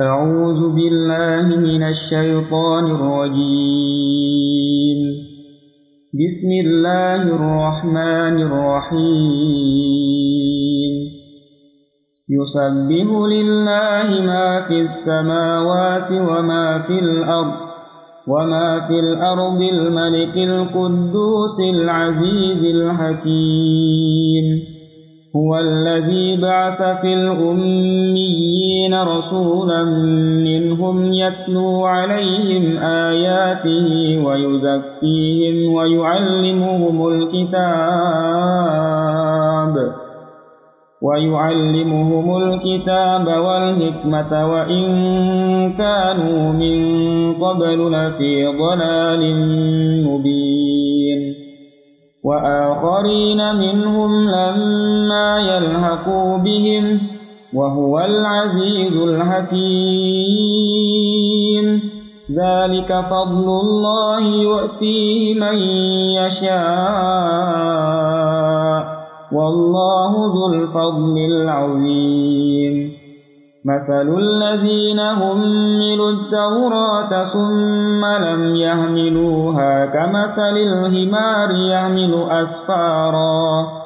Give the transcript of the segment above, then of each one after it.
أعوذ بالله من الشيطان الرجيم. بسم الله الرحمن الرحيم. يسبح لله ما في السماوات وما في الأرض وما في الأرض الملك القدوس العزيز الحكيم. هو الذي بعث في الأميين رسولا منهم يتلو عليهم آياته ويزكيهم ويعلمهم الكتاب ويعلمهم الكتاب والحكمة وإن كانوا من قبل لفي ضلال مبين وآخرين منهم لما يلحقوا بهم وهو العزيز الحكيم. ذلك فضل الله يؤتيه من يشاء. والله ذو الفضل العظيم. مثل الذين حملوا التوراة ثم لم يحملوها كمثل الحمار يحمل أسفارا.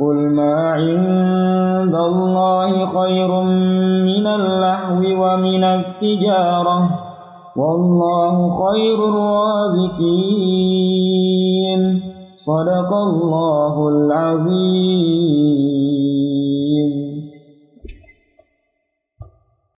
قل ما عند الله خير من اللهو ومن التجارة والله خير الرازقين. صدق الله العظيم.